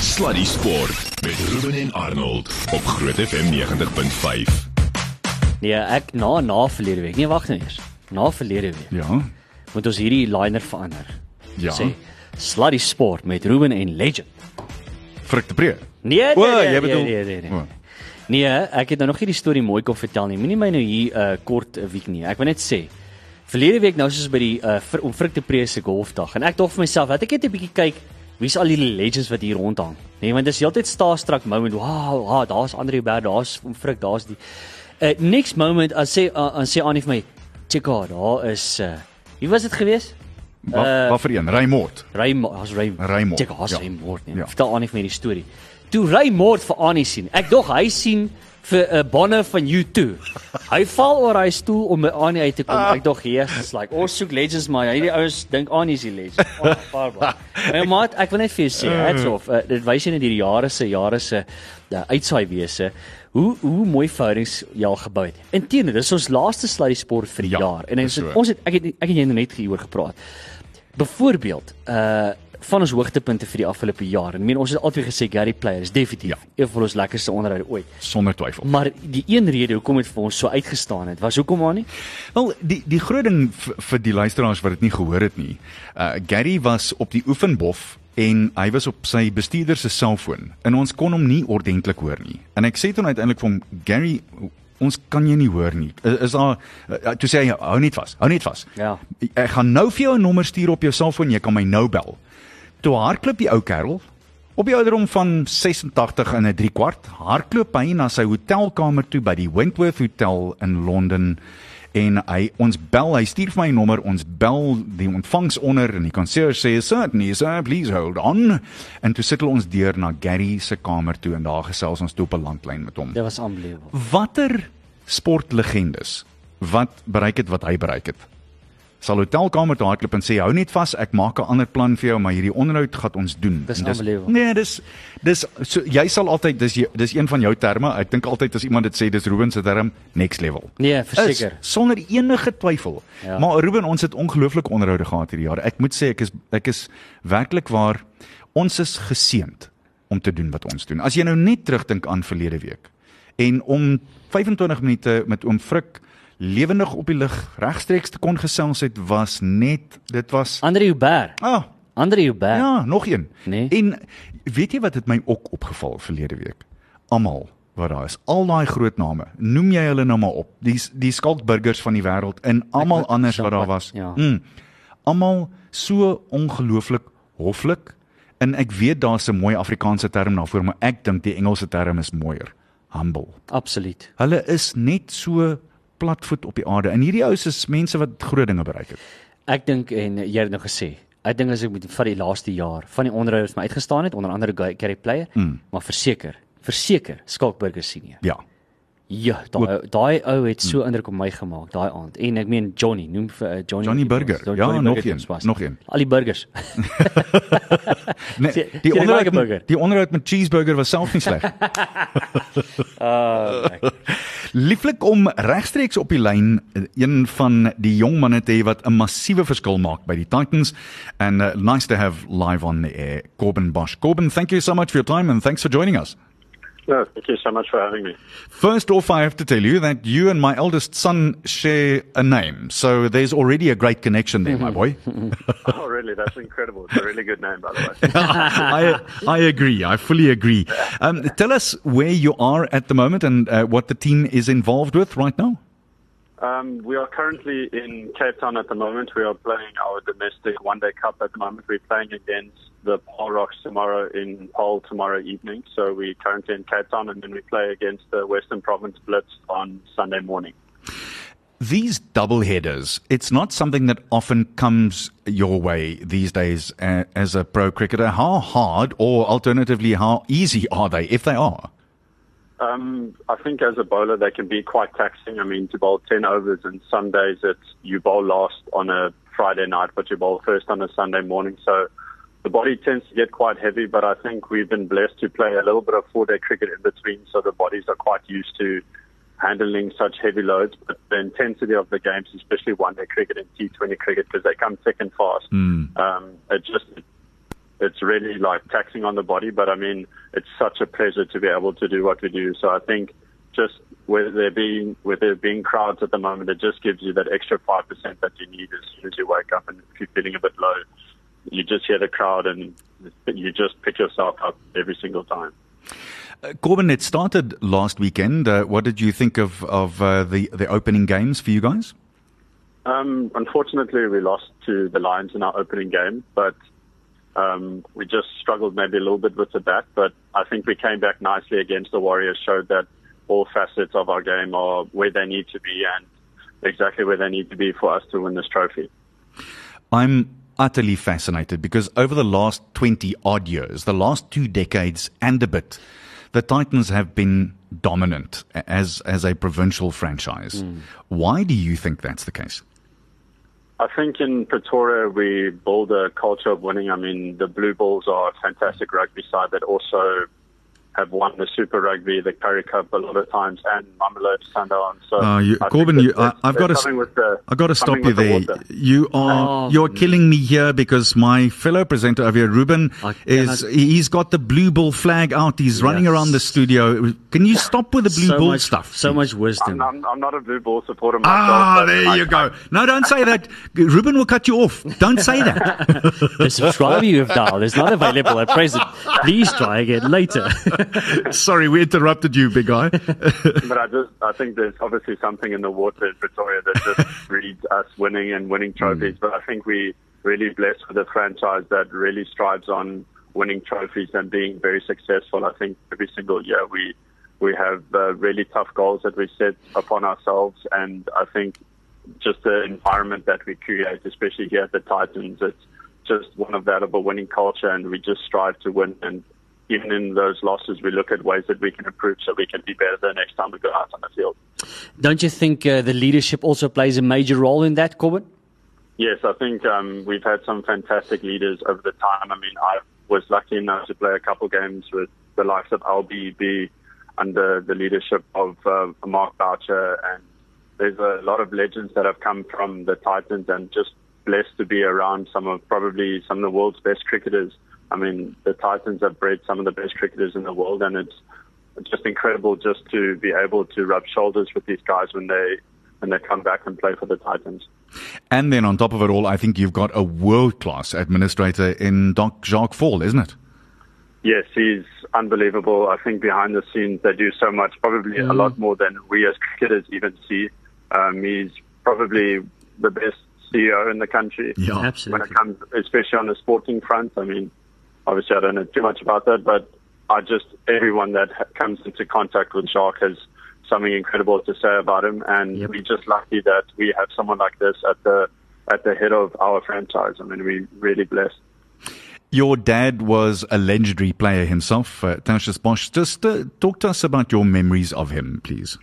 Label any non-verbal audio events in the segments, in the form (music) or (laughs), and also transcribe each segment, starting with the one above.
Sluddy Sport met Ruben en Arnold op Groot FM 90.5. Nee, ek na na verlede week. Nee, wag nou eers. Na verlede week Ja. moet ons hierdie liner verander. Ja. Sê Sluddy Sport met Ruben en Legend. Frik te Pre. Nee, nee, O, nee, jy bedoel- nee, nee, nee. O. Nee, ek het nou nog nie die storie mooi kon vertel nie. Moenie my nou hier 'n uh, kort 'n week nie. Ek wil net sê verlede week nou soos by die uh, vir, om Frik te Pre se golfdag en ek dink vir myself, dat ek net 'n bietjie kyk wie's al hierdie legends wat hier rondhang. Nee, want dit is heeltyd starstruck moment. Wow, wow daar's Andre Berg, daar's om Frik, daar's die uh, next moment as sê uh, as sê Annie vir my, "Check out, daar is uh, wie was dit gewees?" Wat Uh, wat vir een? Raymond. Raymond, daar's Raymond. Raymond, Check, daar's ja. Raymond. Ja. Ja. Vertel Annie vir my die storie. Toe Raymond vir Annie sien. Ek dog hy sien vir 'n uh, bonne van U2. Hy val oor hy stoel om Annie uit te kom. Ek dog Jesus, like ons soek legends maar hierdie ouens dink Annie is die legend. (laughs) Oh, Barbara. My maat, ek wil net vir jou sê, hats off. Uh, dit wys jy net hierdie jare se jare se uh, uitsaai wese. Hoe hoe mooi verhoudings jy al gebou het. Inteendeel, dis ons laaste sluddy sport vir die Ja, jaar. En ons het, ons het ek het ek het jy nou net hieroor gepraat. Byvoorbeeld, uh van ons hoogtepunte vir die afgelope jaar. En ek meen ons het altyd gesê Gary Player is definitief Ja. een van ons lekkerste onderhoude ooit. Sonder twyfel. Maar die een rede hoekom dit vir ons so uitgestaan het, was hoekom maar nie? Wel, die die groot ding vir die luisteraars wat dit nie gehoor het nie. Uh Gary was op die oefenbof en hy was op sy bestuurder se selfoon en ons kon hom nie ordentlik hoor nie. En ek sê toe uiteindelik vir hom Gary Ons kan jy nie hoor nie. Is, is daar uh, toe sê hy hou net vas. Hou net vas. Ja. Ek gaan nou vir jou 'n nommer stuur op jou selfoon. Jy kan my nou bel. Toe hardloop die ou kerel op die ouderdom van 86 en 'n 3 kwart, hardloop hy na sy hotelkamer toe by die Wentworth Hotel in Londen en hy ons bel, hy stuur vir my 'n nommer, ons bel die ontvangs onder en die concierge sê certainly sir, please hold on. En toe sit hulle ons deur na Gary se kamer toe en daar gesels ons toe op 'n landlyn met hom. Dit was unbelievable. Watter sportlegendes wat bereik het wat hy bereik het? Sal hotelkamer toe hardloop en sê hou net vas, ek maak 'n ander plan vir jou, maar hierdie onderhoud gaan ons doen. Dis. Nee, dis dis so, jy sal altyd dis dis een van jou terme. Ek dink altyd as iemand dit sê dis Ruben se term next level. Nee, Is, verseker. sonder enige twyfel. Ja. Maar Ruben, ons het ongelooflike onderhoude gehad hierdie jaar. Ek moet sê ek is ek is werklik waar ons is geseënd om te doen wat ons doen. As jy nou net terugdink aan verlede week en om 25 minute met oom Frik lewendig op die lug regstreeks te kon gesels het was net dit was Andre Hubert. ah Andre Hubert. ja nog een Nee. en weet jy wat het my ook opgeval verlede week almal wat daar is al daai groot name noem jy hulle nou maar op die die skalkburgers van die wêreld en almal anders wat daar was ja. mm, almal so ongelooflik hoflik en ek weet daar's 'n mooi Afrikaanse term daarvoor maar ek dink die Engelse term is mooier humble Absoluut. Hulle is net so platvoet op die aarde. En hierdie ouens is mense wat groot dinge bereik het. Ek dink en jy het nou gesê, ek dink as ek met van die laaste jaar van die onderhouders my uitgestaan het, onder andere Gary Player, mm. maar verseker, verseker Skalkburger senior. Ja. Ja, daai daai ou het so indruk op my gemaak daai aand. En ek meen Johnny, noem vir uh, Johnny Johnny Burger. ons- Ja, Johnny nog Burger een, nog een. Al die burgers. (laughs) (laughs) Nee, die onderhoud burger? met, die onderhoud met cheeseburger was self nie sleg. Uh, (laughs) Lieflik om regstreeks op die lyn eh, een van die jong manne te hê wat 'n massiewe verskil maak by die Titans and uh, nice to have live on the air Corbin Bosch. Corbin, thank you so much for your time and thanks for joining us. No, thank you so much for having me. First off, I have to tell you that you and my eldest son share a name, so there's already a great connection there, my boy. (laughs) Oh, really? That's incredible. It's a really good name, by the way. (laughs) I I agree. I fully agree. Um, tell us where you are at the moment and uh, what the team is involved with right now. Um, we are currently in Cape Town at the moment. We are playing our domestic one day cup at the moment. We're playing against the Paarl Rocks tomorrow in Paarl tomorrow evening. So we're currently in Cape Town and then we play against the Western Province Blitz on Sunday morning. These double headers, it's not something that often comes your way these days uh, as a pro cricketer. How hard or alternatively how easy are they if they are? Um, I think as a bowler, they can be quite taxing. I mean, to bowl 10 overs and some days it's you bowl last on a Friday night, but you bowl first on a Sunday morning. So the body tends to get quite heavy, but I think we've been blessed to play a little bit of four day cricket in between. So the bodies are quite used to handling such heavy loads. But the intensity of the games, especially one day cricket and T20 cricket, because they come thick and fast, um, it just it's really like taxing on the body, but I mean, it's such a pleasure to be able to do what we do. So I think just with there being with there being crowds at the moment, it just gives you that extra five percent that you need as soon as you wake up, and if you're feeling a bit low, you just hear the crowd and you just pick yourself up every single time. Uh, Corbin, it started last weekend. Uh, what did you think of of uh, the the opening games for you guys? Um, unfortunately, we lost to the Lions in our opening game, but um, we just struggled maybe a little bit with the bat. But I think we came back nicely against the Warriors, showed that all facets of our game are where they need to be and exactly where they need to be for us to win this trophy. I'm utterly fascinated because over the last 20 odd years, the last two decades and a bit, the Titans have been dominant as as a provincial franchise. Mm. Why do you think that's the case? I think in Pretoria we build a culture of winning. I mean, the Blue Bulls are a fantastic rugby side that also have won the Super Rugby, the Currie Cup a lot of times, and Mamelodi Sundowns. So, uh, you, Corbin, you, I, have got to, I've got to stop you there. The you are, oh, you're killing me here because my fellow presenter over here, Ruben, is I, he's got the Blue Bull flag out. He's yes. running around the studio. Can you stop with the Blue so Bull much, stuff? So much wisdom. I'm, I'm, I'm, not a Blue Bull supporter myself. Ah, there you go. No, don't say that. Ruben will cut you off. Don't say that. (laughs) the subscriber you have dialed is not available at present. Please try again later. (laughs) (laughs) Sorry, we interrupted you, big guy. (laughs) but I just, I think there's obviously something in the water in Pretoria that just (laughs) breeds us winning and winning trophies. Mm. But I think we're really blessed with a franchise that really strives on winning trophies and being very successful. I think every single year we we have uh, really tough goals that we set upon ourselves, and I think just the environment that we create, especially here at the Titans, it's just one of that of a winning culture, and we just strive to win. And even in those losses, we look at ways that we can improve so we can be better the next time we go out on the field. Don't you think uh, the leadership also plays a major role in that, Corbin? Yes, I think um, we've had some fantastic leaders over the time. I mean, I was lucky enough to play a couple games with the likes of LBB under the leadership of uh, Mark Boucher, and there's a lot of legends that have come from the Titans, and just blessed to be around some of probably some of the world's best cricketers. I mean, the Titans have bred some of the best cricketers in the world, and it's just incredible just to be able to rub shoulders with these guys when they when they come back and play for the Titans. And then on top of it all, I think you've got a world class administrator in Doc Jacques Faul, isn't it? Yes, he's unbelievable. I think behind the scenes they do so much, probably mm. a lot more than we as cricketers even see. Um, he's probably the best CEO in the country. Yeah, absolutely. When it comes, especially on the sporting front, I mean, obviously I don't know too much about that, but I just everyone that ha- comes into contact with Jacques has something incredible to say about him, and yep. we're just lucky that we have someone like this at the at the head of our franchise. I mean, we're really blessed. Your dad was a legendary player himself, uh, Bosch. Just uh, talk to us about your memories of him, please.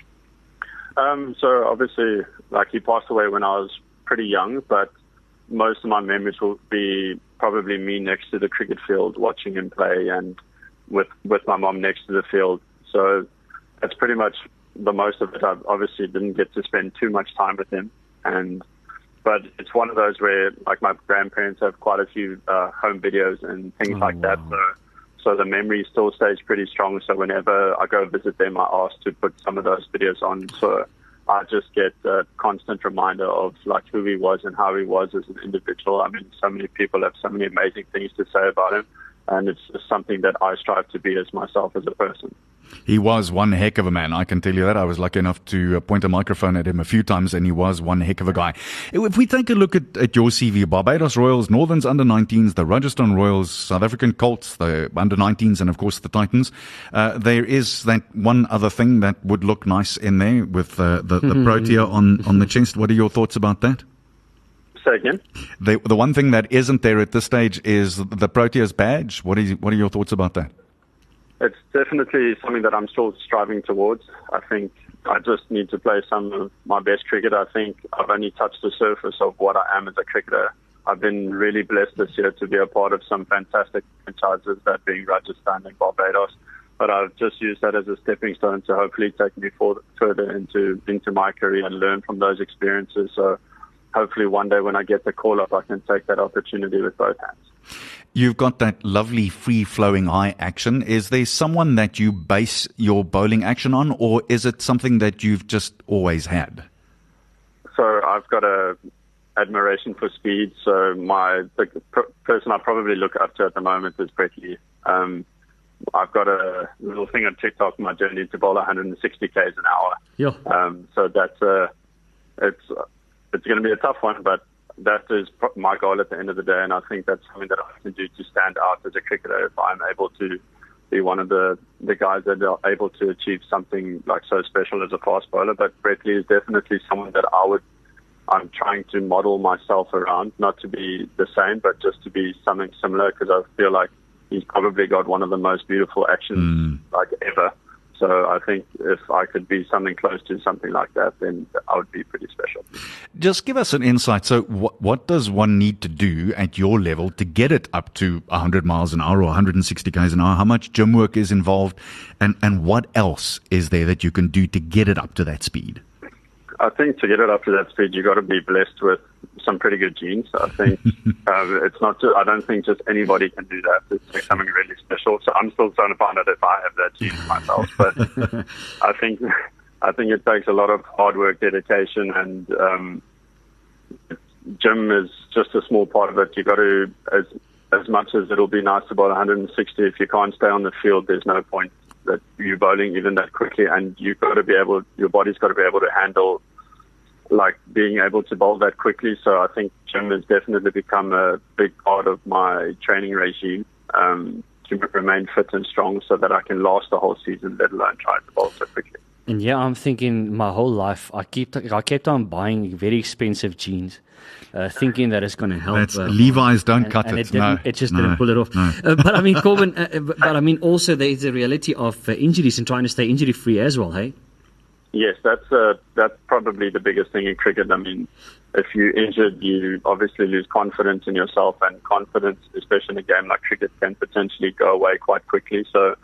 Um, so obviously, like he passed away when I was pretty young, but most of my memories will be probably me next to the cricket field watching him play and with with my mom next to the field. So that's pretty much the most of it. I obviously didn't get to spend too much time with him, and but it's one of those where like my grandparents have quite a few uh, home videos and things oh, like wow. that. So so the memory still stays pretty strong. So whenever I go visit them, I ask to put some of those videos on. So I just get a constant reminder of like who he was and how he was as an individual. I mean, so many people have so many amazing things to say about him, and it's just something that I strive to be as myself as a person. He was one heck of a man. I can tell you that. I was lucky enough to uh, point a microphone at him a few times, and he was one heck of a guy. If we take a look at, at your CV, Barbados Royals, Northerns under 19s, the Rajasthan Royals, South African Colts, the under 19s, and of course the Titans, uh, there is that one other thing that would look nice in there with uh, the, the (laughs) Protea on, on the chest. What are your thoughts about that? Say again? The, the one thing that isn't there at this stage is the Proteas badge. What, is, what are your thoughts about that? It's definitely something that I'm still striving towards. I think I just need to play some of my best cricket. I think I've only touched the surface of what I am as a cricketer. I've been really blessed this year to be a part of some fantastic franchises, that being Rajasthan and Barbados. But I've just used that as a stepping stone to hopefully take me for, further into into my career and learn from those experiences. So hopefully one day when I get the call up, I can take that opportunity with both hands. You've got that lovely free flowing high action. Is there someone that you base your bowling action on, or is it something that you've just always had? So I've got a admiration for speed. So my the pr- person I probably look up to at the moment is Brett Lee. Um, I've got a little thing on TikTok, my journey to bowl 160 k's an hour. Ja. Um, so that's uh, it's it's going to be a tough one, but that is my goal at the end of the day, and I think that's something that I can do to stand out as a cricketer if I'm able to be one of the the guys that are able to achieve something like so special as a fast bowler. But Brett Lee is definitely someone that I would I'm trying to model myself around, not to be the same, but just to be something similar because I feel like he's probably got one of the most beautiful actions mm. like ever. So I think if I could be something close to something like that, then I would be pretty special. Just give us an insight. So, what, what does one need to do at your level to get it up to 100 miles an hour or 160 k's an hour? How much gym work is involved, and and what else is there that you can do to get it up to that speed? I think to get it up to that speed, you've got to be blessed with some pretty good genes. I think (laughs) uh, it's not. Just, I don't think just anybody can do that. It's like something really special. So I'm still trying to find out if I have that gene myself. But (laughs) I think I think it takes a lot of hard work, dedication, and um, gym is just a small part of it. You've got to as as much as it'll be nice to bowl 160. If you can't stay on the field, there's no point that you bowling even that quickly, and you've got to be able. Your body's got to be able to handle like being able to bowl that quickly. So I think gym has definitely become a big part of my training regime um, to remain fit and strong, so that I can last the whole season, let alone try to bowl so quickly. And yeah, I'm thinking my whole life I keep I kept on buying very expensive jeans, uh, thinking that it's going to help. That's uh, Levi's don't and, cut and it. it. didn't, no, it just no, didn't pull it off. no. Uh, but I mean, (laughs) Corbin, uh, uh, but, but I mean, also there's the reality of uh, injuries and trying to stay injury free as well. Hey, Yes, that's uh, that's probably the biggest thing in cricket. I mean, if you're injured, you obviously lose confidence in yourself, and confidence, especially in a game like cricket, can potentially go away quite quickly. So,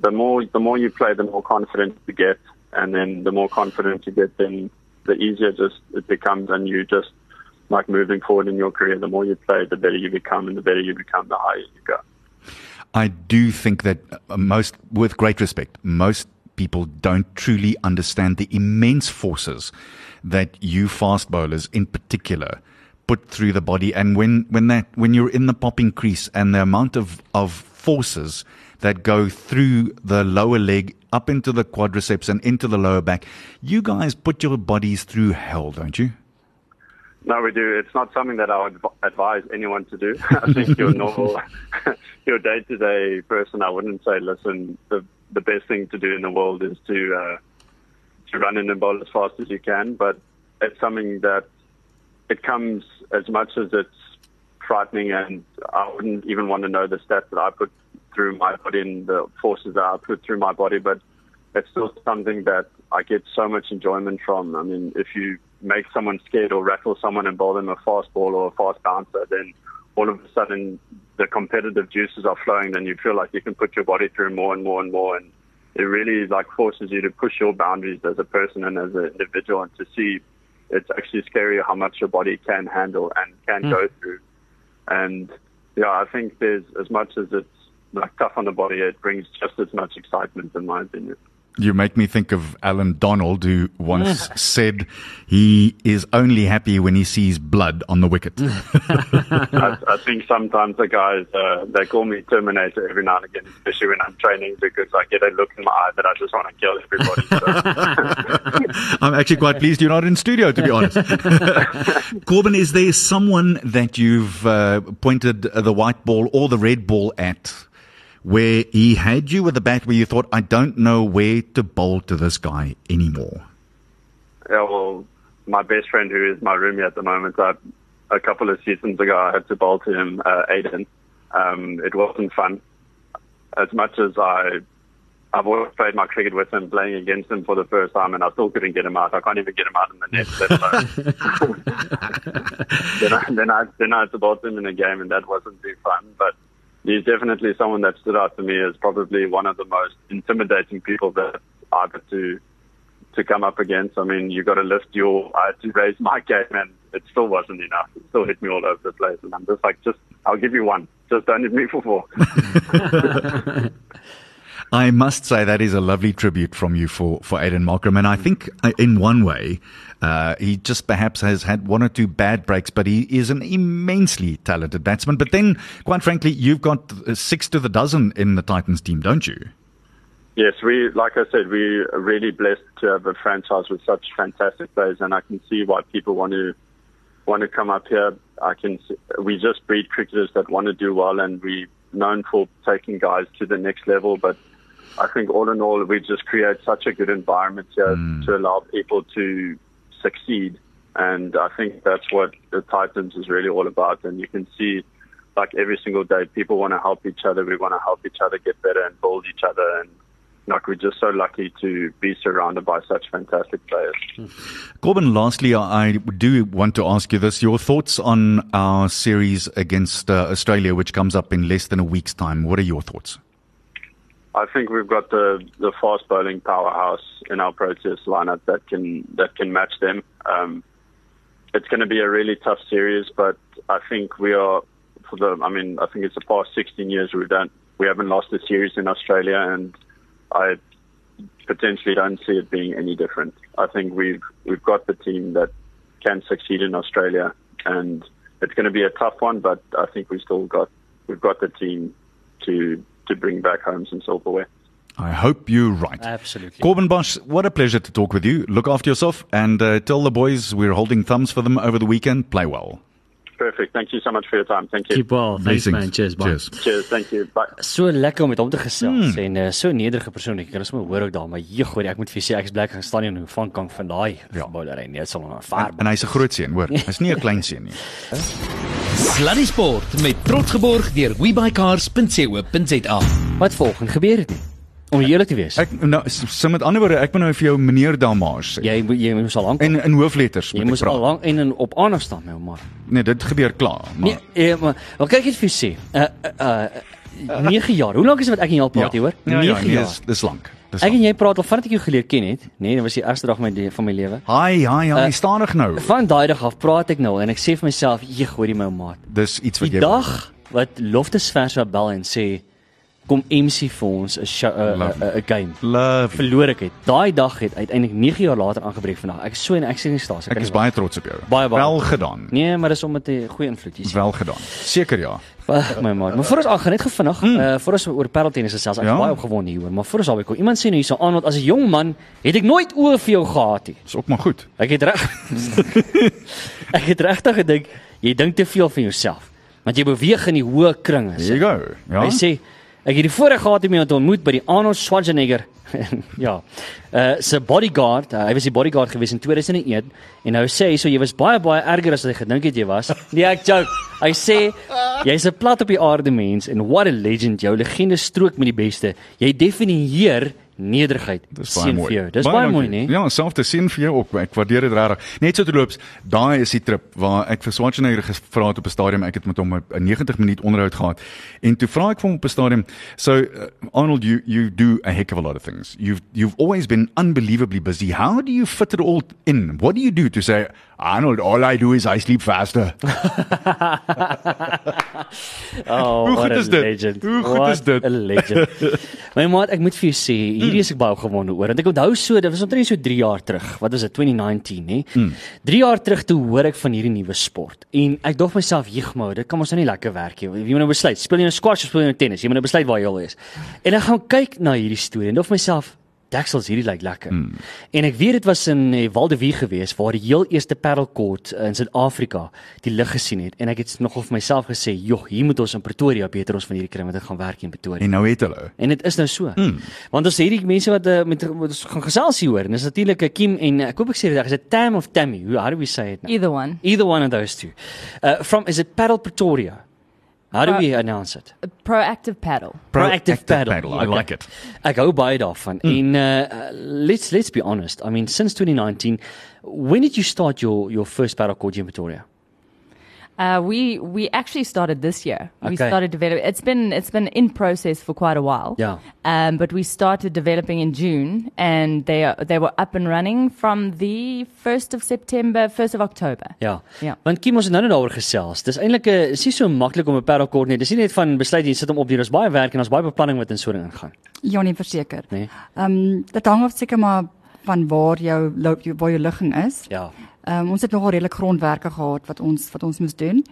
the more the more you play, the more confident you get, and then the more confident you get, then the easier just it becomes, and you just like moving forward in your career. The more you play, the better you become, and the better you become, the higher you go. I do think that uh, most, with great respect, most people don't truly understand the immense forces that you fast bowlers in particular put through the body. And when, when that, when you're in the popping crease and the amount of, of forces that go through the lower leg up into the quadriceps and into the lower back, you guys put your bodies through hell, don't you? No, we do. It's not something that I would advise anyone to do. (laughs) I think your normal, (laughs) your day-to-day person, I wouldn't say, listen, the the best thing to do in the world is to uh, to run in and bowl as fast as you can. But it's something that it comes as much as it's frightening, and I wouldn't even want to know the stats that I put through my body and the forces that I put through my body. But it's still something that I get so much enjoyment from. I mean, if you make someone scared or rattle someone and bowl them a fast ball or a fast bouncer, then all of a sudden the competitive juices are flowing. Then you feel like you can put your body through more and more and more, and it really like forces you to push your boundaries as a person and as an individual, and to see it's actually scary how much your body can handle and can Mm. go through. And yeah, I think there's as much as it's like tough on the body, it brings just as much excitement, in my opinion. You make me think of Allan Donald, who once (laughs) said he is only happy when he sees blood on the wicket. (laughs) I, I think sometimes the guys uh, they call me Terminator every now and again, especially when I'm training, because I get a look in my eye that I just want to kill everybody. So, (laughs) I'm actually quite pleased you're not in studio, to be honest. Corbin, is there someone that you've uh, pointed the white ball or the red ball at where he had you at the back where you thought, I don't know where to bowl to this guy anymore? yeah, well, my best friend, who is my roomie at the moment, I, a couple of seasons ago, I had to bowl to him, uh, Aiden. Um, it wasn't fun. As much as I, I've always played my cricket with him, playing against him for the first time, and I still couldn't get him out. I can't even get him out in the net. Let alone. (laughs) (laughs) then, I, then I then I had to bowl to him in a game, and that wasn't too fun. But he's definitely someone that stood out to me as probably one of the most intimidating people that I've had to to come up against. I mean, you got to lift your. I had to raise my game, and it still wasn't enough. It still hit me all over the place, and I'm just like, just I'll give you one. just don't need me for four. (laughs) (laughs) I must say that is a lovely tribute from you for, for Aiden Markram. And I think uh, in one way, uh, he just perhaps has had one or two bad breaks, but he is an immensely talented batsman. But then, quite frankly, you've got uh, six to the dozen in the Titans team, don't you? Yes, we, like I said, we're really blessed to have a franchise with such fantastic players, and I can see why people want to want to come up here. I can, see, we just breed cricketers that want to do well, and we're known for taking guys to the next level. But I think all in all, we just create such a good environment here mm. to allow people to succeed, and I think that's what the Titans is really all about. And you can see like every single day, people want to help each other. We want to help each other get better and build each other. And like we're just so lucky to be surrounded by such fantastic players. Corbin, lastly, I do want to ask you this: your thoughts on our series against uh, Australia, which comes up in less than a week's time. What are your thoughts? I think we've got the the fast bowling powerhouse in our Proteas lineup that can that can match them. Um, it's going to be a really tough series, but I think we are for the. I mean, I think it's the past 16 years we've done. We haven't lost a series in Australia, and I potentially don't see it being any different. I think we've we've got the team that can succeed in Australia, and it's going to be a tough one. But I think we still got we've got the team to to bring back home some silverware. I hope you're right. Absolutely. Corbin Bosch, what a pleasure to talk with you. Look after yourself and uh, tell the boys we're holding thumbs for them over the weekend. Play well. Perfect. Thank you so much for your time. Thank you. Keep well. Thanks Blessings. man. Cheers. Bye. Cheers. Cheers. Thank you. Bye. So lekker om met hom te gesels hmm. en uh, so 'n nederige persoon. Ek kan sommer hoor ook daar, maar jeg hoor ek moet vir sê ek is bly gaan staan in van kan van daai Ja. bowlery. Nee, dit sal nog vaar. En hy's 'n groot seun, hoor. (laughs) Hy's nie 'n klein seun nie. Sluddy Sport met trots geborg deur webycars.co.za. Wat volgende gebeur het nie. Om eerlik te wees. Ek nou so met ander woorde, ek moet nou vir jou meneer Damage sê. Jy moet- jy moes al lank En in hoofletters jy moet moes ek al praat. lank en in op aandag staan my maar. Nee, dit gebeur klaar. Nee, Maar eh, maar wat kyk ek vir sê? Uh uh 9 jaar. Hoe lank is dit wat ek en jy al praat hier hoor? Ja, 9 ja, nee, jaar. dis dis lank. Dis Ek en lank. jy praat al vandat ek jou geleer ken het, nê? Nee, dit was die eerste dag my van my lewe. Haai, haai, haai, Uh, stadig nou. Van daai dag af praat ek nou en ek sê vir myself, "Jy gooi die my maat." Dis iets wat Die jy dag wat Loftus vers wat bel en sê kom MC vir ons 'n 'n- Love. 'n 'n game. love. Verloor ek het. Daai dag het uiteindelik 9 jaar later aangebreek vandag. Ek is so en ek sien nie staas. Ek is baie trots op jou. Baie, baie. Wel gedaan. Nee, maar dis omdat 'n goeie invloed hier. Wel gedaan. Seker ja. Ag my maat. Maar voor ons aan gaan net gevinnig, mm. uh voor ons oor paddletennis gesels. Ek is Ja. baie opgewonde hieroor, maar voor ons albei kom. Iemand sê nou hierso aan want as 'n jong man het ek nooit oë vir jou gehad nie. Dis ook maar goed. Ek het reg (laughs) Ek het regtig gedink jy dink te veel van jouself. Want jy beweeg in die hoë kringe. There you go. Ja. Hy sê ek het die voorreg gehad om jou te ontmoet by die Arnold Schwarzenegger (laughs) ja. Uh sy bodyguard, uh, hy was die bodyguard gewees in 2001 en nou sê hy so jy was baie baie erger as wat jy gedink het jy was. (laughs) Nee, ek joke. Hy sê jy's 'n plat op die aarde mens en what a legend. Jou legende strook met die beste. Jy definieer nederigheid. Baie Seën vir jou. Dis baie, mooi, dankie. nee. Ja, selfde sien vir jou ook. Ek waardeer dit regtig. Net so terloops, daai is die trip waar ek vir Schwarzenegger gevra het op 'n stadium. Ek het met hom 'n 'n 90 minuut onderhoud gehad. En toe vra ek vir hom op 'n stadium, "So uh, Arnold, you you do a heck of a lot of things. You've you've always been unbelievably busy. How do you fit it all in? What do you do to say, Arnold, all I do is I sleep faster?" (laughs) Oh, Hoe what goed a is dit? Legend. Hoe goed What is dit? A legend. (laughs) My maat, ek moet vir jou sê, hierdie is ek baie opgewonde oor. Want ek onthou so, dit was omtrent so 3 jaar terug. Wat was dit? 2019, nê? 3 jaar terug toe hoor ek van hierdie nuwe sport. En ek dink myself, "Jegmo, dit kan ons nou nie lekker werk nie. Jy moet nou besluit, speel jy nou squash of speel jy nou tennis? Jy moet nou besluit waar jy wil wees." En ek gaan kyk na hierdie storie en dink myself, Daxels hierdie lyk lekker. Mm. En ek weet dit was in eh, Waldevie gewees waar die heel eerste paddlekort in Suid-Afrika die lig gesien het en ek het nogal vir myself gesê, "Jog, hier moet ons in Pretoria beter ons van hierdie kry want dit gaan werk in Pretoria." en nou het hulle. En dit is nou so. Mm. Want ons het hierdie mense wat uh, met wat ons gaan gesels hier hoor en dis natuurlik 'n Kim en ek hoop ek sê dit reg, is dit Tam of Tammy? Hoe how do we say it now? Either one. Either one of those two. Uh from is it Paddle Pretoria? How do we announce it? A proactive paddle. Proactive paddle. I like it. Ek hou baie daarvan. Mm. En uh, let's let's be honest. I mean, since 2019, when did you start your your first paddle court in Pretoria? Uh, we we actually started this year. We Okay. started developing. It's been it's been in process for quite a while. Yeah. Um, but we started developing in June, and they are, they were up and running from the first of September, first of October. Ja. Ja. Want Kim ons het nou net daaroor gesels. Dis eintlik 'n is nie so maklik om 'n paddlekort nie. Dis nie net van besluit jy sit hom op nie. Daar's baie werk en daar's baie beplanning wat in so 'n ding ingaan. Ja, nee, verseker. Nee. Ehm um, dit hang af seker maar van waar jou loop jou- waar jou ligging is. Ja. Ehm um, ons het nogal redelik grondwerke gehad wat ons wat ons moes doen.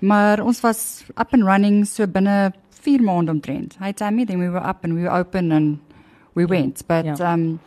Maar ons was up and running so binne 4 maande omtrent. Hy sê me then we were up and we were open and we went. But Ja. ehm um,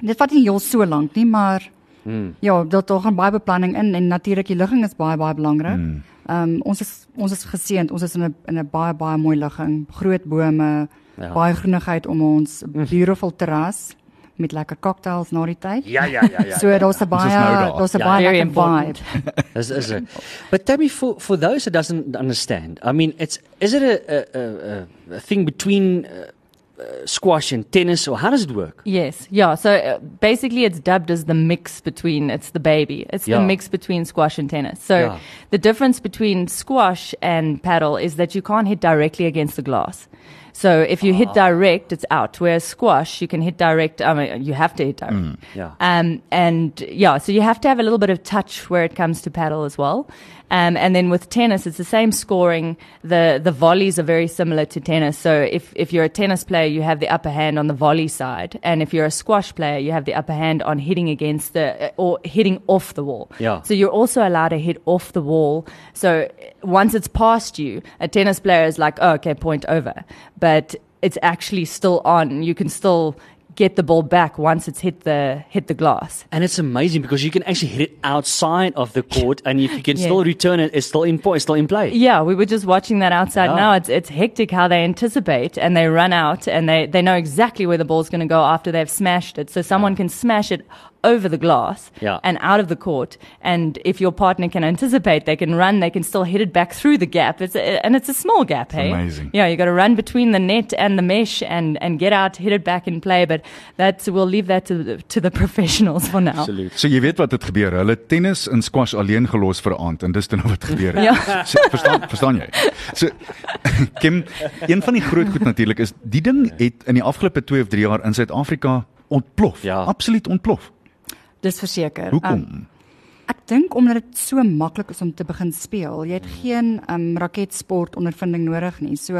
dit vat nie heel so lank nie, maar Mm. ja, daar daar gaan baie beplanning in en natuurlik die ligging is baie baie belangrik. Ehm um, ons is ons is geseënd. Ons is in 'n in 'n baie baie mooi ligging, groot bome, Ja. ja. baie groenigheid om ons, (laughs) beautiful terras met lekker cocktails na die tyd. Ja, ja, ja, ja. (laughs) So daar's 'n baie is nou daar. daar's 'n baie lekker vibe. Is is it? But tell me for for those that doesn't understand. I mean, it's is it a a a, a thing between uh, uh, squash and tennis or how does it work? Yes, yeah. So uh, basically, it's dubbed as the mix between. It's the baby. It's Yeah. the mix between squash and tennis. So Yeah. the difference between squash and paddle is that you can't hit directly against the glass. So if you Ah. hit direct, it's out. Whereas squash, you can hit direct. I mean, you have to hit direct. Yeah. Um, and yeah, so you have to have a little bit of touch where it comes to paddle as well. Um, and then with tennis, it's the same scoring. The the volleys are very similar to tennis. So if if you're a tennis player, you have the upper hand on the volley side, and if you're a squash player, you have the upper hand on hitting against the uh, or hitting off the wall. Yeah. So you're also allowed to hit off the wall. So once it's past you, a tennis player is like, oh, okay, point over, but it's actually still on. You can still get the ball back once it's hit the hit the glass. And it's amazing because you can actually hit it outside of the court, and if you can (laughs) Yeah. still return it, it's still in it's still in play. Yeah, we were just watching that outside Yeah. now. It's it's hectic how they anticipate and they run out and they, they know exactly where the ball's going to go after they've smashed it. So someone can smash it over the glass Yeah. and out of the court. And if your partner can anticipate, they can run. They can still hit it back through the gap. It's a, and it's a small gap. hey, amazing. Yeah, you got to run between the net and the mesh and and get out, hit it back in play. But that's we'll leave that to the, to the (laughs) professionals for now. Absoluut. So jy weet wat het gebeur. Hulle tennis en squash alleen gelos vir 'n aand en dis dan wat gebeur het. Ja. So, verstaan verstaan jy? So (laughs) Kim, een van die groot goed natuurlik is die ding het in die afgelope 2 of 3 jaar in Suid-Afrika ontplof. Ja. Absoluut ontplof. Dis verseker. Hoekom? Um, ek dink omdat dit so maklik is om te begin speel. Jy het geen um raketsport ondervinding nodig nie. So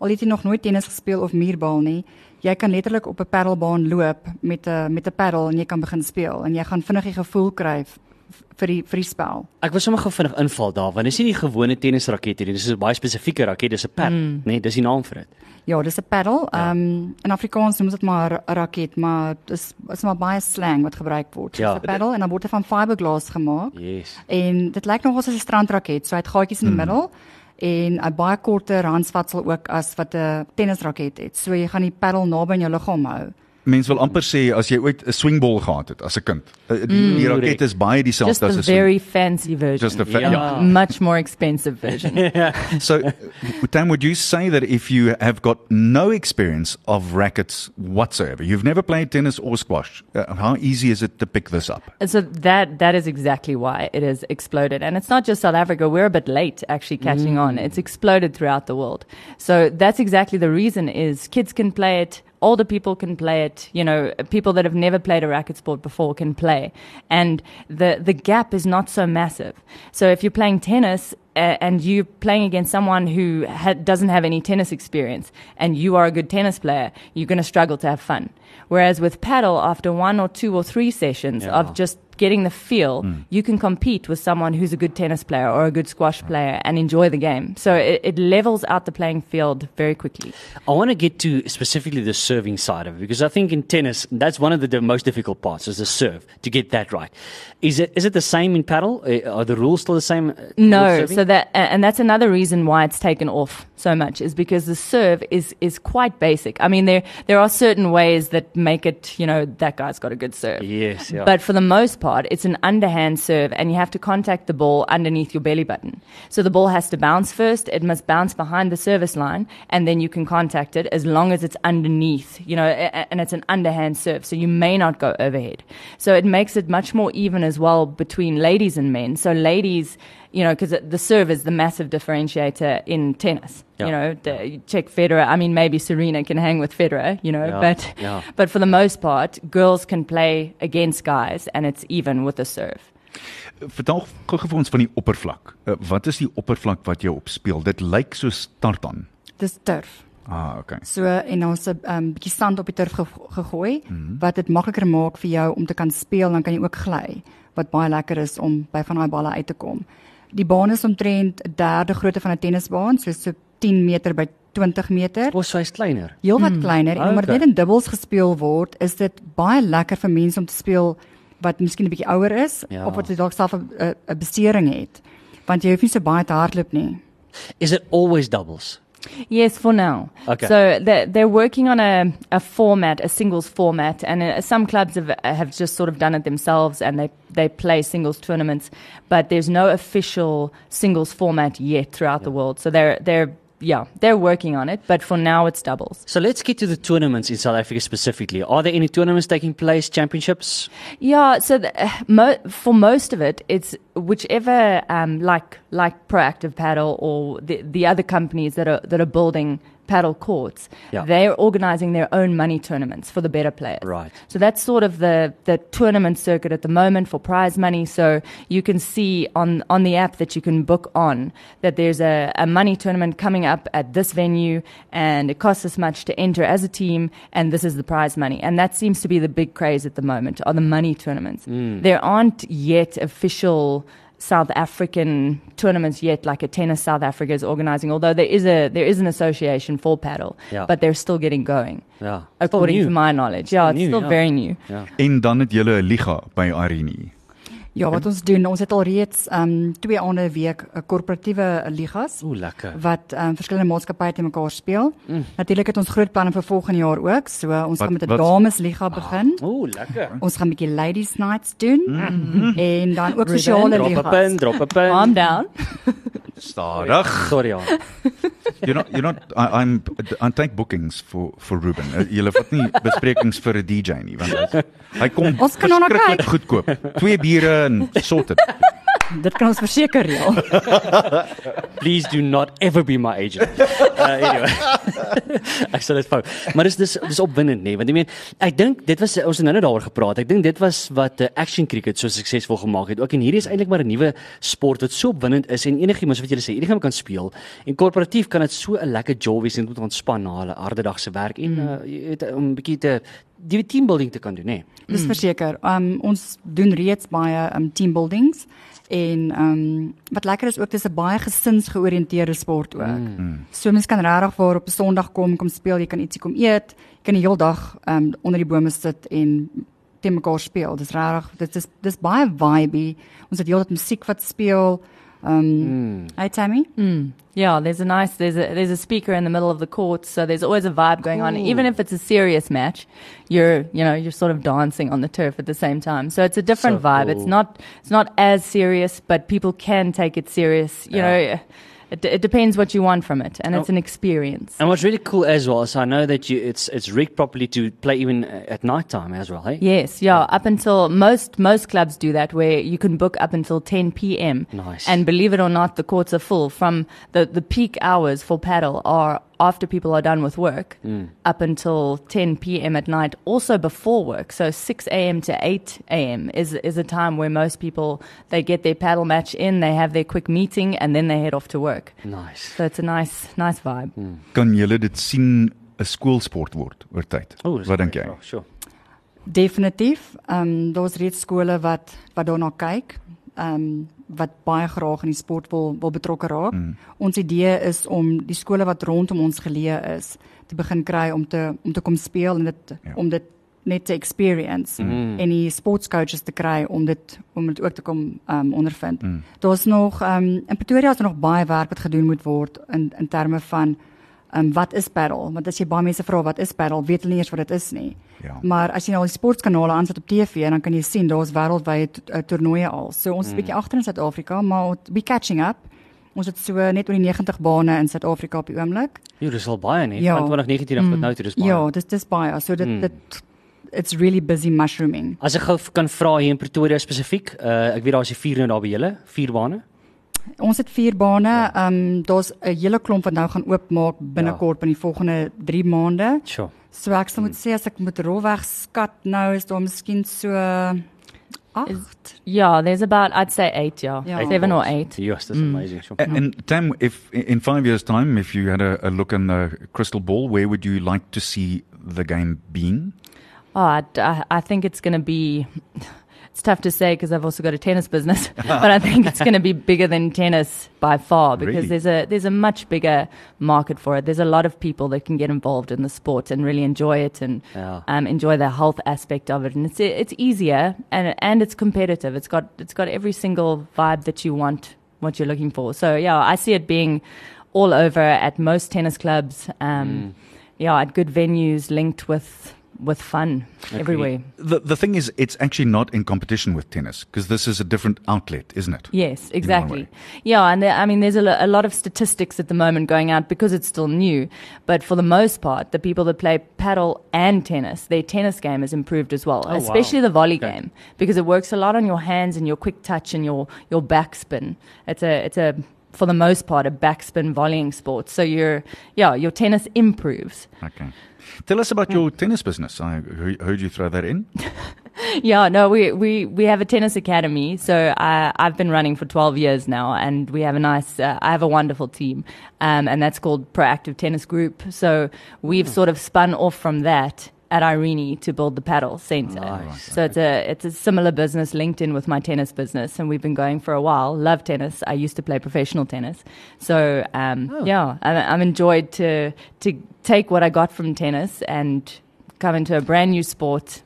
al het jy nog nooit tennis gespeel of muurbal nie, jy kan letterlik op 'n paddelbaan loop met 'n met 'n paddel en jy kan begin speel en jy gaan vinnig die gevoel kry vir die vir die spel. Ek wil sommer gou vinnig inval daar want dis nie die gewone tennisraket nie, dis 'n baie spesifieke raket, dis 'n pad, mm. nee, dis die naam vir dit. Ja, dis 'n paddel. Ja. Um in Afrikaans noem ons dit maar 'n raket, maar dis is maar baie slang wat gebruik word. Ja. Dis 'n paddel en dan word dit van fiberglass gemaak. Yes. En dit lyk nogal soos 'n strandraket. So hy het gaatjies in die middel en 'n baie korter handsvatsel ook as wat 'n tennisraket het. So jy gaan die paddel naby aan jou liggaam hou. Mense wil amper sê as jy ooit 'n swingbal gehad het as 'n kind. eh, Die, die raket is baie Just dieselfde as the 'n swing. very fancy version. Just a fa- Ja. ja. Much more expensive version. (laughs) So, Tam, would you say that if you have got no experience of rackets whatsoever, you've never played tennis or squash, uh, how easy is it to pick this up? So that that is exactly why it has exploded, and it's not just South Africa. We're a bit late actually catching on. It's exploded throughout the world. So that's exactly the reason: is kids can play it, older people can play it. You know, people that have never played a racket sport before can play, and the the gap is not so massive. So if you're playing tennis. Uh, and you're playing against someone who ha- doesn't have any tennis experience, and you are a good tennis player, you're going to struggle to have fun. Whereas with paddle, after one or two or three sessions Yeah. of just getting the feel, you can compete with someone who's a good tennis player or a good squash player and enjoy the game. So it, it levels out the playing field very quickly. I want to get to specifically the serving side of it because I think in tennis that's one of the, the most difficult parts is the serve to get that right. Is it is it the same in paddle? Uh, Are the rules still the same? uh, No, so that and that's another reason why it's taken off so much is because the serve is is quite basic. I mean, there there are certain ways that make it. You know, that guy's got a good serve. Yes, yeah. But for the most part, it's an underhand serve, and you have to contact the ball underneath your belly button. So the ball has to bounce first. It must bounce behind the service line, and then you can contact it as long as it's underneath. You know, and it's an underhand serve, so you may not go overhead. So it makes it much more even as well between ladies and men. So ladies you know, because the serve is the massive differentiator in tennis. Yeah. You know, the, check Federer. I mean, maybe Serena can hang with Federer, you know, Yeah, but yeah. but for the most part, girls can play against guys, and it's even with the serve. Vertel gou vir ons van die oppervlak. Uh, wat is die oppervlak wat jy opspeel? Dit lyk so tartan. Dis turf. Ah, okay. So en ons 'n um, bietjie sand op die turf ge gegooi mm -hmm. wat dit makliker maak vir jou om te kan speel, dan kan jy ook gly wat baie lekker is om by van daai balle uit te kom. Die baan is omtrent 'n derde grootte van 'n tennisbaan, so so 10 meter by 20 meter. Ons hy's kleiner. Heelwat mm, kleiner en omdat okay. dit in dubbels gespeel word, is dit baie lekker vir mense om te speel wat miskien 'n bietjie ouer is Ja. of wat dalk self 'n 'n- 'n besering het. Want jy hoef nie so baie te hardloop nie. Is it always doubles? Yes, for now. Okay. So they're, they're working on a, a format, a singles format, and uh, some clubs have, have just sort of done it themselves and they, they play singles tournaments, but there's no official singles format yet throughout the world. So they're, they're, yeah, they're working on it, but for now it's doubles. So let's get to the tournaments in South Africa specifically. Are there any tournaments taking place, championships? Yeah, so the, uh, mo- for most of it, it's whichever um, like like proactive paddle or the the other companies that are that are building paddle courts. Yeah. They're organizing their own money tournaments for the better players. Right. So that's sort of the the tournament circuit at the moment for prize money. So you can see on on the app that you can book on that there's a, a money tournament coming up at this venue and it costs this much to enter as a team and this is the prize money. And that seems to be the big craze at the moment are the money tournaments. Mm. There aren't yet official South African tournaments yet, like a tennis South Africa is organizing. Although there is a there is an association for paddle, Yeah. but they're still getting going, Yeah. according Still to my knowledge. Yeah, it's new, still yeah. very new. Yeah. En dan het jy 'n liga by Arini. Ja, wat ons doen, ons het al reeds um twee aande 'n week 'n korporatiewe ligas Ooh, lekker. wat um verskillende maatskappye te mekaar speel. Mm. Natuurlik het ons groot planne vir volgende jaar ook. So uh, ons Wat- gaan met 'n damesliga begin. Ooh, lekker. Ons gaan 'n bietjie ladies nights doen mm. en dan ook sosiale Drop 'n ligas. pin, drop 'n pin. Calm down. Stadig. Sorry, ja. You're not you're not I, I'm I take bookings for for Ruben. Uh, Julle vat nie besprekings vir 'n DJ nie want hy, hy kom Ons kan hom nou kyk. goedkoop. Twee biere en sorted. Dit kan ons verseker reël. (laughs) Please do not ever be my agent. (laughs) Uh, anyway. (laughs) ek sal dit vou. Maar dis dis dis opwindend nê, want ek meen ek dink dit was ons het nou net daaroor gepraat. Ek dink dit was wat uh, action cricket so suksesvol gemaak het. Ook en hierdie is eintlik maar 'n nuwe sport wat so opwindend is en enigiemand wat julle sê, enigiemand kan speel. En korporatief kan dit so 'n lekker job wees en moet ontspan na hulle harde dag se werk en uh, jy weet om 'n bietjie te die teambuilding te kan doen nê. Dis verseker. Um ons doen reeds baie um team en um wat lekker is ook dis 'n baie gesinsgeoriënteerde sport ook. Mm. So mens kan regtig waar op 'n Sondag kom, kom speel, jy kan ietsie kom eet, jy kan die hele dag um onder die bome sit en te mekaar speel. Dis regtig dit is dis baie vibey. Ons het heeltyd musiek wat speel. Um mm. Hey Tammy? Mm. Yeah, there's a nice there's a there's a speaker in the middle of the court, so there's always a vibe going on. Even if it's a serious match, you're you know you're sort of dancing on the turf at the same time. So it's a different So vibe. cool. It's not it's not as serious, but people can take it serious. You Yeah. know, it, it depends what you want from it, and it's an experience. And what's really cool as well is I know that you it's it's rigged properly to play even at night time as well, hey? Yes, yeah. Up until most most clubs do that, where you can book up until 10 p.m. Nice. And believe it or not, the courts are full. From the the peak hours for paddle are after people are done with work, up until 10 p.m. at night. Also before work, so 6 a.m. to 8 a.m. is is a time where most people they get their paddle match in, they have their quick meeting, and then they head off to work. Nice. So it's a nice nice vibe. Kan julle dit sien 'n skoolsport word oor tyd? Ooh, dis Wat een dink jy? goeie vraag, Sure. Definitief. Ehm um, daar's reeds skole wat wat daarna kyk. Ehm um, wat baie graag in die sport wil wil betrokke raak. Mm. Ons idee is om die skole wat rondom ons geleë is te begin kry om te om te kom speel en dit Ja. om dit net te experience mm. en die sportscoaches te kry om dit om dit ook te kom um, ondervind. Mm. Daar's nog um, in Pretoria is daar nog baie werk wat gedoen moet word in in terme van um, wat is paddle? Want as jy baie mense vra wat is paddle, weet hulle nie eens wat dit is nie. Ja. Maar as jy nou die sportkanale aansit op TV, dan kan jy sien daar's wêreldwyd uh, toernooie al. So ons is 'n bietjie agter in Suid-Afrika, maar we catching up. Ons het so net oor die 90 bane in Suid-Afrika op die oomblik. Jo, dis al baie nee. Ja. Van 2019 af tot nou toe dis baie. Ja, dis dis baie. So dit mm. dit it's really busy mushrooming. As ek gou kan vra hier in Pretoria spesifiek, uh ek weet daar's die vier nou daar by julle, vier bane. Ons het 4 bane. Ehm um, daar's 'n hele klomp wat nou gaan oopmaak binnekort ja. in die volgende 3 maande. Sure. So ek sal moet sê as ek moet rolweg skat nou is daar miskien so 8. Yeah, there's about I'd say eight. Yeah, Yeah. seven or eight. Yes, that's amazing. Sure. A- And Tam, if in five years' time, if you had a, a look in the crystal ball, where would you like to see the game being? Oh, I, I think it's going to be. It's tough to say because I've also got a tennis business, (laughs) but I think it's going to be bigger than tennis by far because Really? there's a there's a much bigger market for it. There's a lot of people that can get involved in the sport and really enjoy it and Yeah. um, enjoy the health aspect of it. And it's it's easier and and it's competitive. It's got it's got every single vibe that you want, what you're looking for. So yeah, I see it being all over at most tennis clubs. Um, Yeah, at good venues linked with with fun everywhere. The the thing is, it's actually not in competition with tennis because this is a different outlet, isn't it? Yes, exactly. Yeah, and there, I mean, there's a, lo- a lot of statistics at the moment going out because it's still new. But for the most part, the people that play paddle and tennis, their tennis game has improved as well, oh, wow. especially the volley Okay. game because it works a lot on your hands and your quick touch and your your backspin. It's a it's a for the most part a backspin volleying sport. So your yeah your tennis improves. Okay. Tell us about your tennis business. I he- heard you throw that in. (laughs) Yeah, no, we, we, we have a tennis academy. So I, I've been running for 12 years now, and we have a nice, uh, I have a wonderful team, um, and that's called Proactive Tennis Group. So we've sort of spun off from that at Irene to build the paddle center. Nice. So it's a it's a similar business linked in with my tennis business, and we've been going for a while. Love tennis. I used to play professional tennis, so um, yeah, I'm, I'm enjoyed to to take what I got from tennis and come into a brand new sport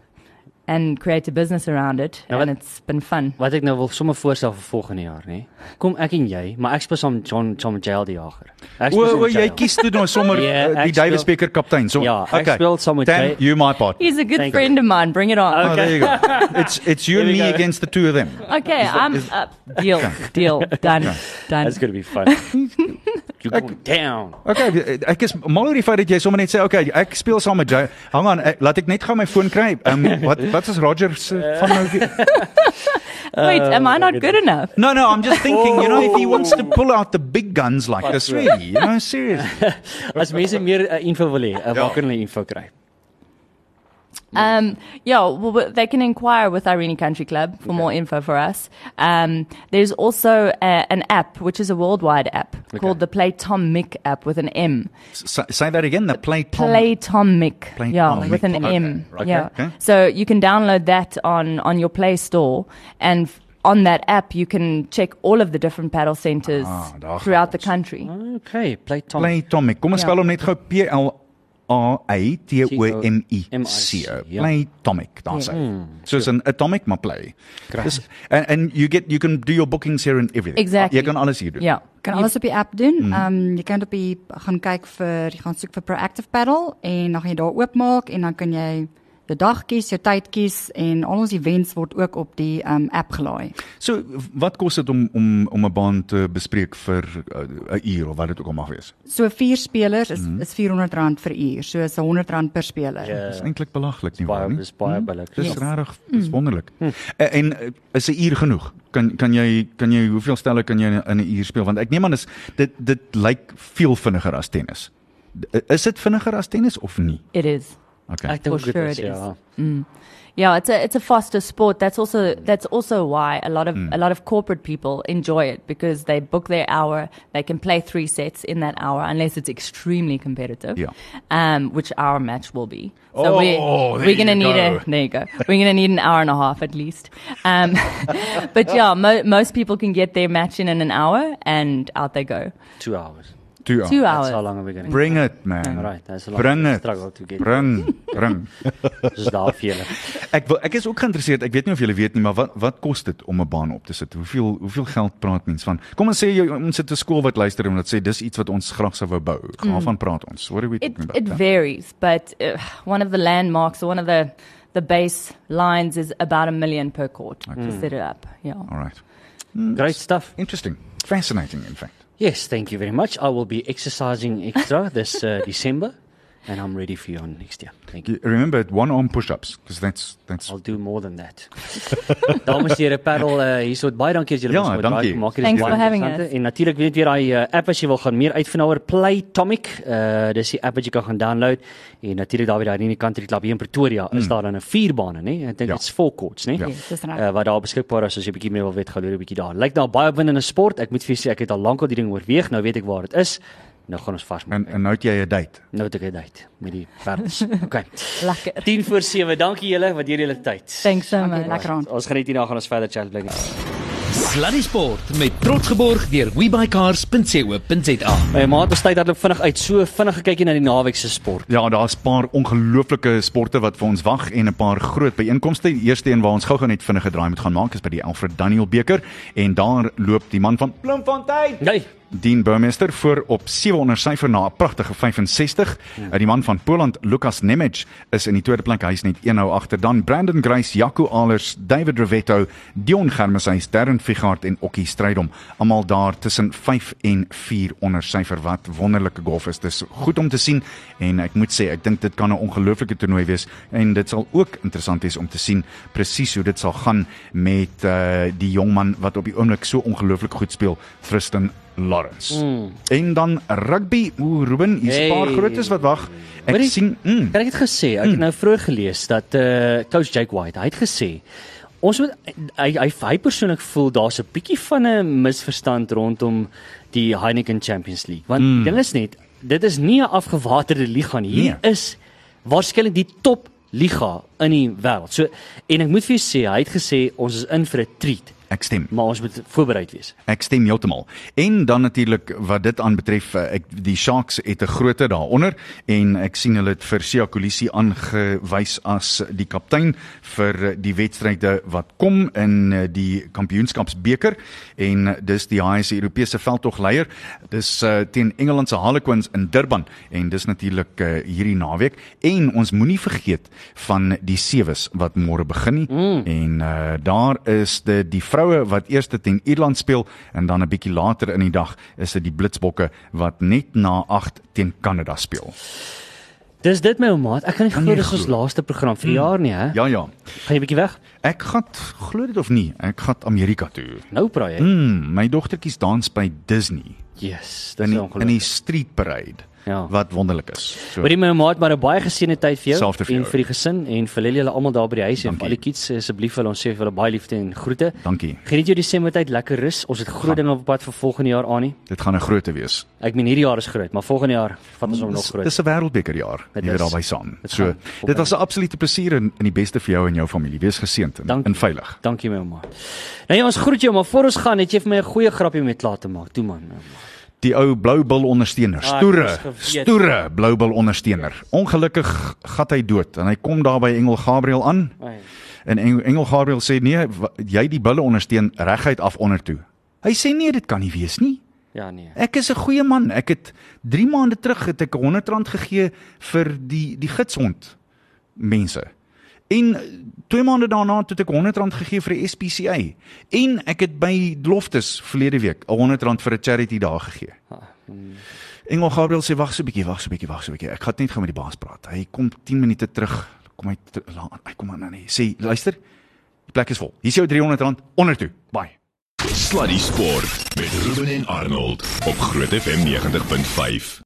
and create a business around it, Nou, and wat- it's been fun. Wat ek nou wil sommer voorstel vir volgende jaar, nê. Kom ek en jy, maar ek speel saam met John met Jael die Jager. Ek O, speel o met jy kies toe nou sommer (laughs) Ja, uh, die Davis Beker kaptein. So, Ja, ek okay. speel saam met jy. you my part. He's a good Thank you. friend of mine. Bring it on. Oh, there you go. It's it's you and me go. against the two of them. Okay, I'm up. Deal, deal, done, done. That's going to be fun. (laughs) you go down. Okay, ek is mal oor die feit dat jy sommer net sê okay, ek speel saam met Jay. Hang aan, ek, laat ek net gou my foon kry. Um, (laughs) wat wat is Roger se van nou weer? (laughs) Wait, am I not good enough? No, no, I'm just thinking, you know, if he wants to pull out the big guns like this, really, you know, seriously. (laughs) As mense meer uh, info wil hê, uh, waar kan hulle info kry? Um, yeah, well, they can inquire with Irene Country Club for more info for us. Um, there's also a, an app, which is a worldwide app called the Play Tom Mick app with an M. S- say that again, the play Tom. Play Tom Mick, Play yeah, Tom with Mick. an Okay, M. right. Yeah. Okay. So you can download that on on your Play Store, and on that app you can check all of the different paddle centers Ah, throughout the country. Okay, play Tom. Play Tomic. Kom ons Ja. spel hom net gou P L A I T O M I C. M-I-C, ja. Play Tomic, daar sê. Soos 'n atomic maar play. Dis and and you get you can do your bookings here and everything. Exactly. Jy kan alles hier doen. Yeah. Kan alles op die app doen. Ehm um, jy kan op die gaan kyk vir jy gaan soek vir Proactive Paddle en dan gaan jy daar oopmaak en dan kan jy jou dag kies, jou tyd kies en al ons events word ook op die um, app gelaai. So wat kos dit om om om 'n baan te bespreek vir uh, 'n uur of wat dit ook al mag wees? So vier spelers is is R400 vir uur. So is R100 per speler. Ja. Dis eintlik belaglik nie waar nie. is baie billik. Dis Yes. regtig dis wonderlik. En, en uh, is 'n uur genoeg? Kan kan jy kan jy hoeveel stelle kan jy in 'n uur speel? Want ek neem aan is dit dit lyk veel vinniger as tennis. Is dit vinniger as tennis of nie? It is. Okay. Ek dink For dit sure is it is. ja. Yeah, it's a it's a faster sport. That's also that's also why a lot of a lot of corporate people enjoy it because they book their hour. They can play three sets in that hour unless it's extremely competitive. Yeah. Um, which our match will be. So Oh, we there we're gonna you need a there you go. We're gonna need an hour and a half at least. Um, (laughs) but yeah, mo- most people can get their match in in an hour and out they go. 2 hours. Two hours. Two That's how hours. long are we going to Bring it man. Alright, that's a long Bring it. struggle to get. Bring, bring. (laughs) Dis daar vir julle. Ek wil ek is ook geïnteresseerd. Ek weet nie of julle weet nie, maar wat wat kos dit om 'n baan op te sit? Hoeveel hoeveel geld praat mens van? Kom ons sê jy ons sit 'n skool wat luister en wat sê dis iets wat ons graag sou wou bou. Waarvan praat ons? What are we It talking about? it varies, but uh, one of the landmarks or one of the the base lines is about a million per court to set it up. Yeah. All right. Great stuff. Interesting. Fascinating in fact. Yes, thank you very much. I will be exercising extra this uh, (laughs) December and I'm ready for you on next year. Thank you. Remember one arm push-ups because that's that's I'll do more than that. (laughs) Dames en here, Parel, uh, hierso baie dankie as julle Ja, ons dankie. draai maak. Dit is Thanks baie for having interessant. us. En natuurlik weet weer daai uh, app as jy wil gaan meer uitvind oor Playtomic. Uh dis die app wat jy kan gaan download. En natuurlik daar weer daar in die country club hier in Pretoria is daar dan 'n vierbane, nê? Ek dink Ja. dit's four courts, nê? Ja. Yes, dis reg. Uh, wat daar beskikbaar is as jy bietjie meer wil weet, gaan loer 'n bietjie daar. Lyk nou baie opwindende sport. Ek moet vir julle sê ek het al lank al die ding oorweeg. Nou weet ek waar dit is. Nou gaan ons vasmaak. en en nou het jy 'n date. Nou het ek dit uit met die perdels. (laughs) Okay. Lekker. 10 voor 7. Dankie julle wat hier julle tyd. Thanks so much. lekker aan. Ons geniet hierna gaan ons verder chat bly. Sluddy Sport met trots geborg deur webycars.co.za. My maat, ons tyd hardloop vinnig uit. So vinnig gekykie na die naweek se sport. Ja, daar's 'n paar ongelooflike sporte wat vir ons wag en 'n paar groot byeenkomste. Die eerste een waar ons gou-gou net vinnige draai moet gaan maak is by die Alfred Daniel beker en daar loop die man van Bloemfontein Nee. Dean Burmester voor op 700 syfer na 'n pragtige 65. Hmm. Die man van Poland, Lukas Nemec, is in die tweede plek. Hy's net 1 nou agter. Dan Brandon Grace, Jaco Alers, David Revetto, Dion Germeshuis, Darren Figart en Okkie Strydom. Almal daar tussen 5 en 4 onder syfer. Wat wonderlike golf is. Dis goed om te sien en ek moet sê, ek dink dit kan 'n ongelooflike toernooi wees en dit sal ook interessant wees om te sien presies hoe dit sal gaan met uh, die jong man wat op die oomblik so ongelooflik goed speel, Tristan Lawrence. Mm. En dan rugby, o Ruben, hier's 'n paar Hey. grootes wat wag. Ek Hoorie, sien, mm, Kan ek dit gesê? Ek het nou vroeër gelees dat uh coach Jake White, hy het gesê ons moet hy hy, hy persoonlik voel daar's 'n bietjie van 'n misverstand rondom die Heineken Champions League. Want mm. ding is net, dit is nie 'n afgewaterde liga nie. Hier Nee. is waarskynlik die top liga in die wêreld. So en ek moet vir jou sê, hy het gesê ons is in vir 'n treat, ek stem. maar ons moet voorbereid wees. Ek stem heeltemal. En dan natuurlik wat dit aanbetref, eh, ek die Sharks het 'n grootte daaronder en ek sien hulle het vir Sia Kolisi aangewys as die kaptein vir die wedstryde wat kom in eh, die kampioenskapsbeker en dis die HS Europese veldtogleier. Dis uh, teen Engeland se Harlequins in Durban en dis natuurlik uh, hierdie naweek en ons moenie vergeet van die sewes wat môre begin nie. Mm. En uh, daar is dit die vroue wat eers teen Ierland speel en dan 'n bietjie later in die dag is dit die Blitsbokke wat net na 8 teen Kanada speel. Dis dit my ou maat. Ek kan nie glo dis ons laaste program vir die jaar nie, hè? Ja ja. Gaan jy bietjie weg? Ek gaan glo dit of nie, ek gaan Amerika toe. Nou praai jy. Mm, my dogtertjies dans by Disney Yes, dis die, in ongelooflik. die street parade. Ja. Wat wonderlik is. So, Hoorie my maat, maar 'n baie geseënde tyd vir jou vir en jou. vir die gesin en vir julle almal daar by die huis en Dankie. vir al die kids asseblief vir ons sê vir hulle baie liefde en groete. dankie. Geniet jou Desember tyd lekker rus. Ons het groot dinge op pad vir volgende jaar aan nie. Dit gaan 'n groote wees. Ek meen hierdie jaar is groot, maar volgende jaar vat ons hom nog groot. Dis 'n wêreldbekerjaar. Dit Jy weet daarby saam. Dit So, dit was 'n absolute plesier en, en die beste vir jou en jou familie. Wees geseënd en, Dankie. en veilig. Dankie my maat. Nou ja, ons groet jou, maar voor ons gaan, het jy vir my 'n goeie grappie met klaar te maak. Toe man. nou, Die ou blou bil ondersteuner, Ah, stoere, stoere blou bil ondersteuner. Ongelukkig gat hy dood en hy kom daar by Engel Gabriel aan en Engel, Gabriel sê nee, jy die bulle ondersteun reguit af onder toe. Hy sê nee, dit kan nie wees nie. Ja nee. Ek is 'n goeie man. Ek het 3 maande terug het ek R100 gegee vir die die gidshond mense. En 2 maande daarna het ek R100 gegee vir die SPCA. En ek het by Loftus verlede week R100 vir 'n charity daar gegee. Engel Gabriel sê wag so 'n bietjie, wag so 'n bietjie, wag so 'n bietjie. Ek gaan net gou met die baas praat. Hy kom 10 minute terug. Kom hy ter- la- hy kom aan dan hy sê luister, die plek is vol. Hier is jou R300 onder toe. Bye. Sluddy Sport met Ruben en Arnold op Groot FM 90.5.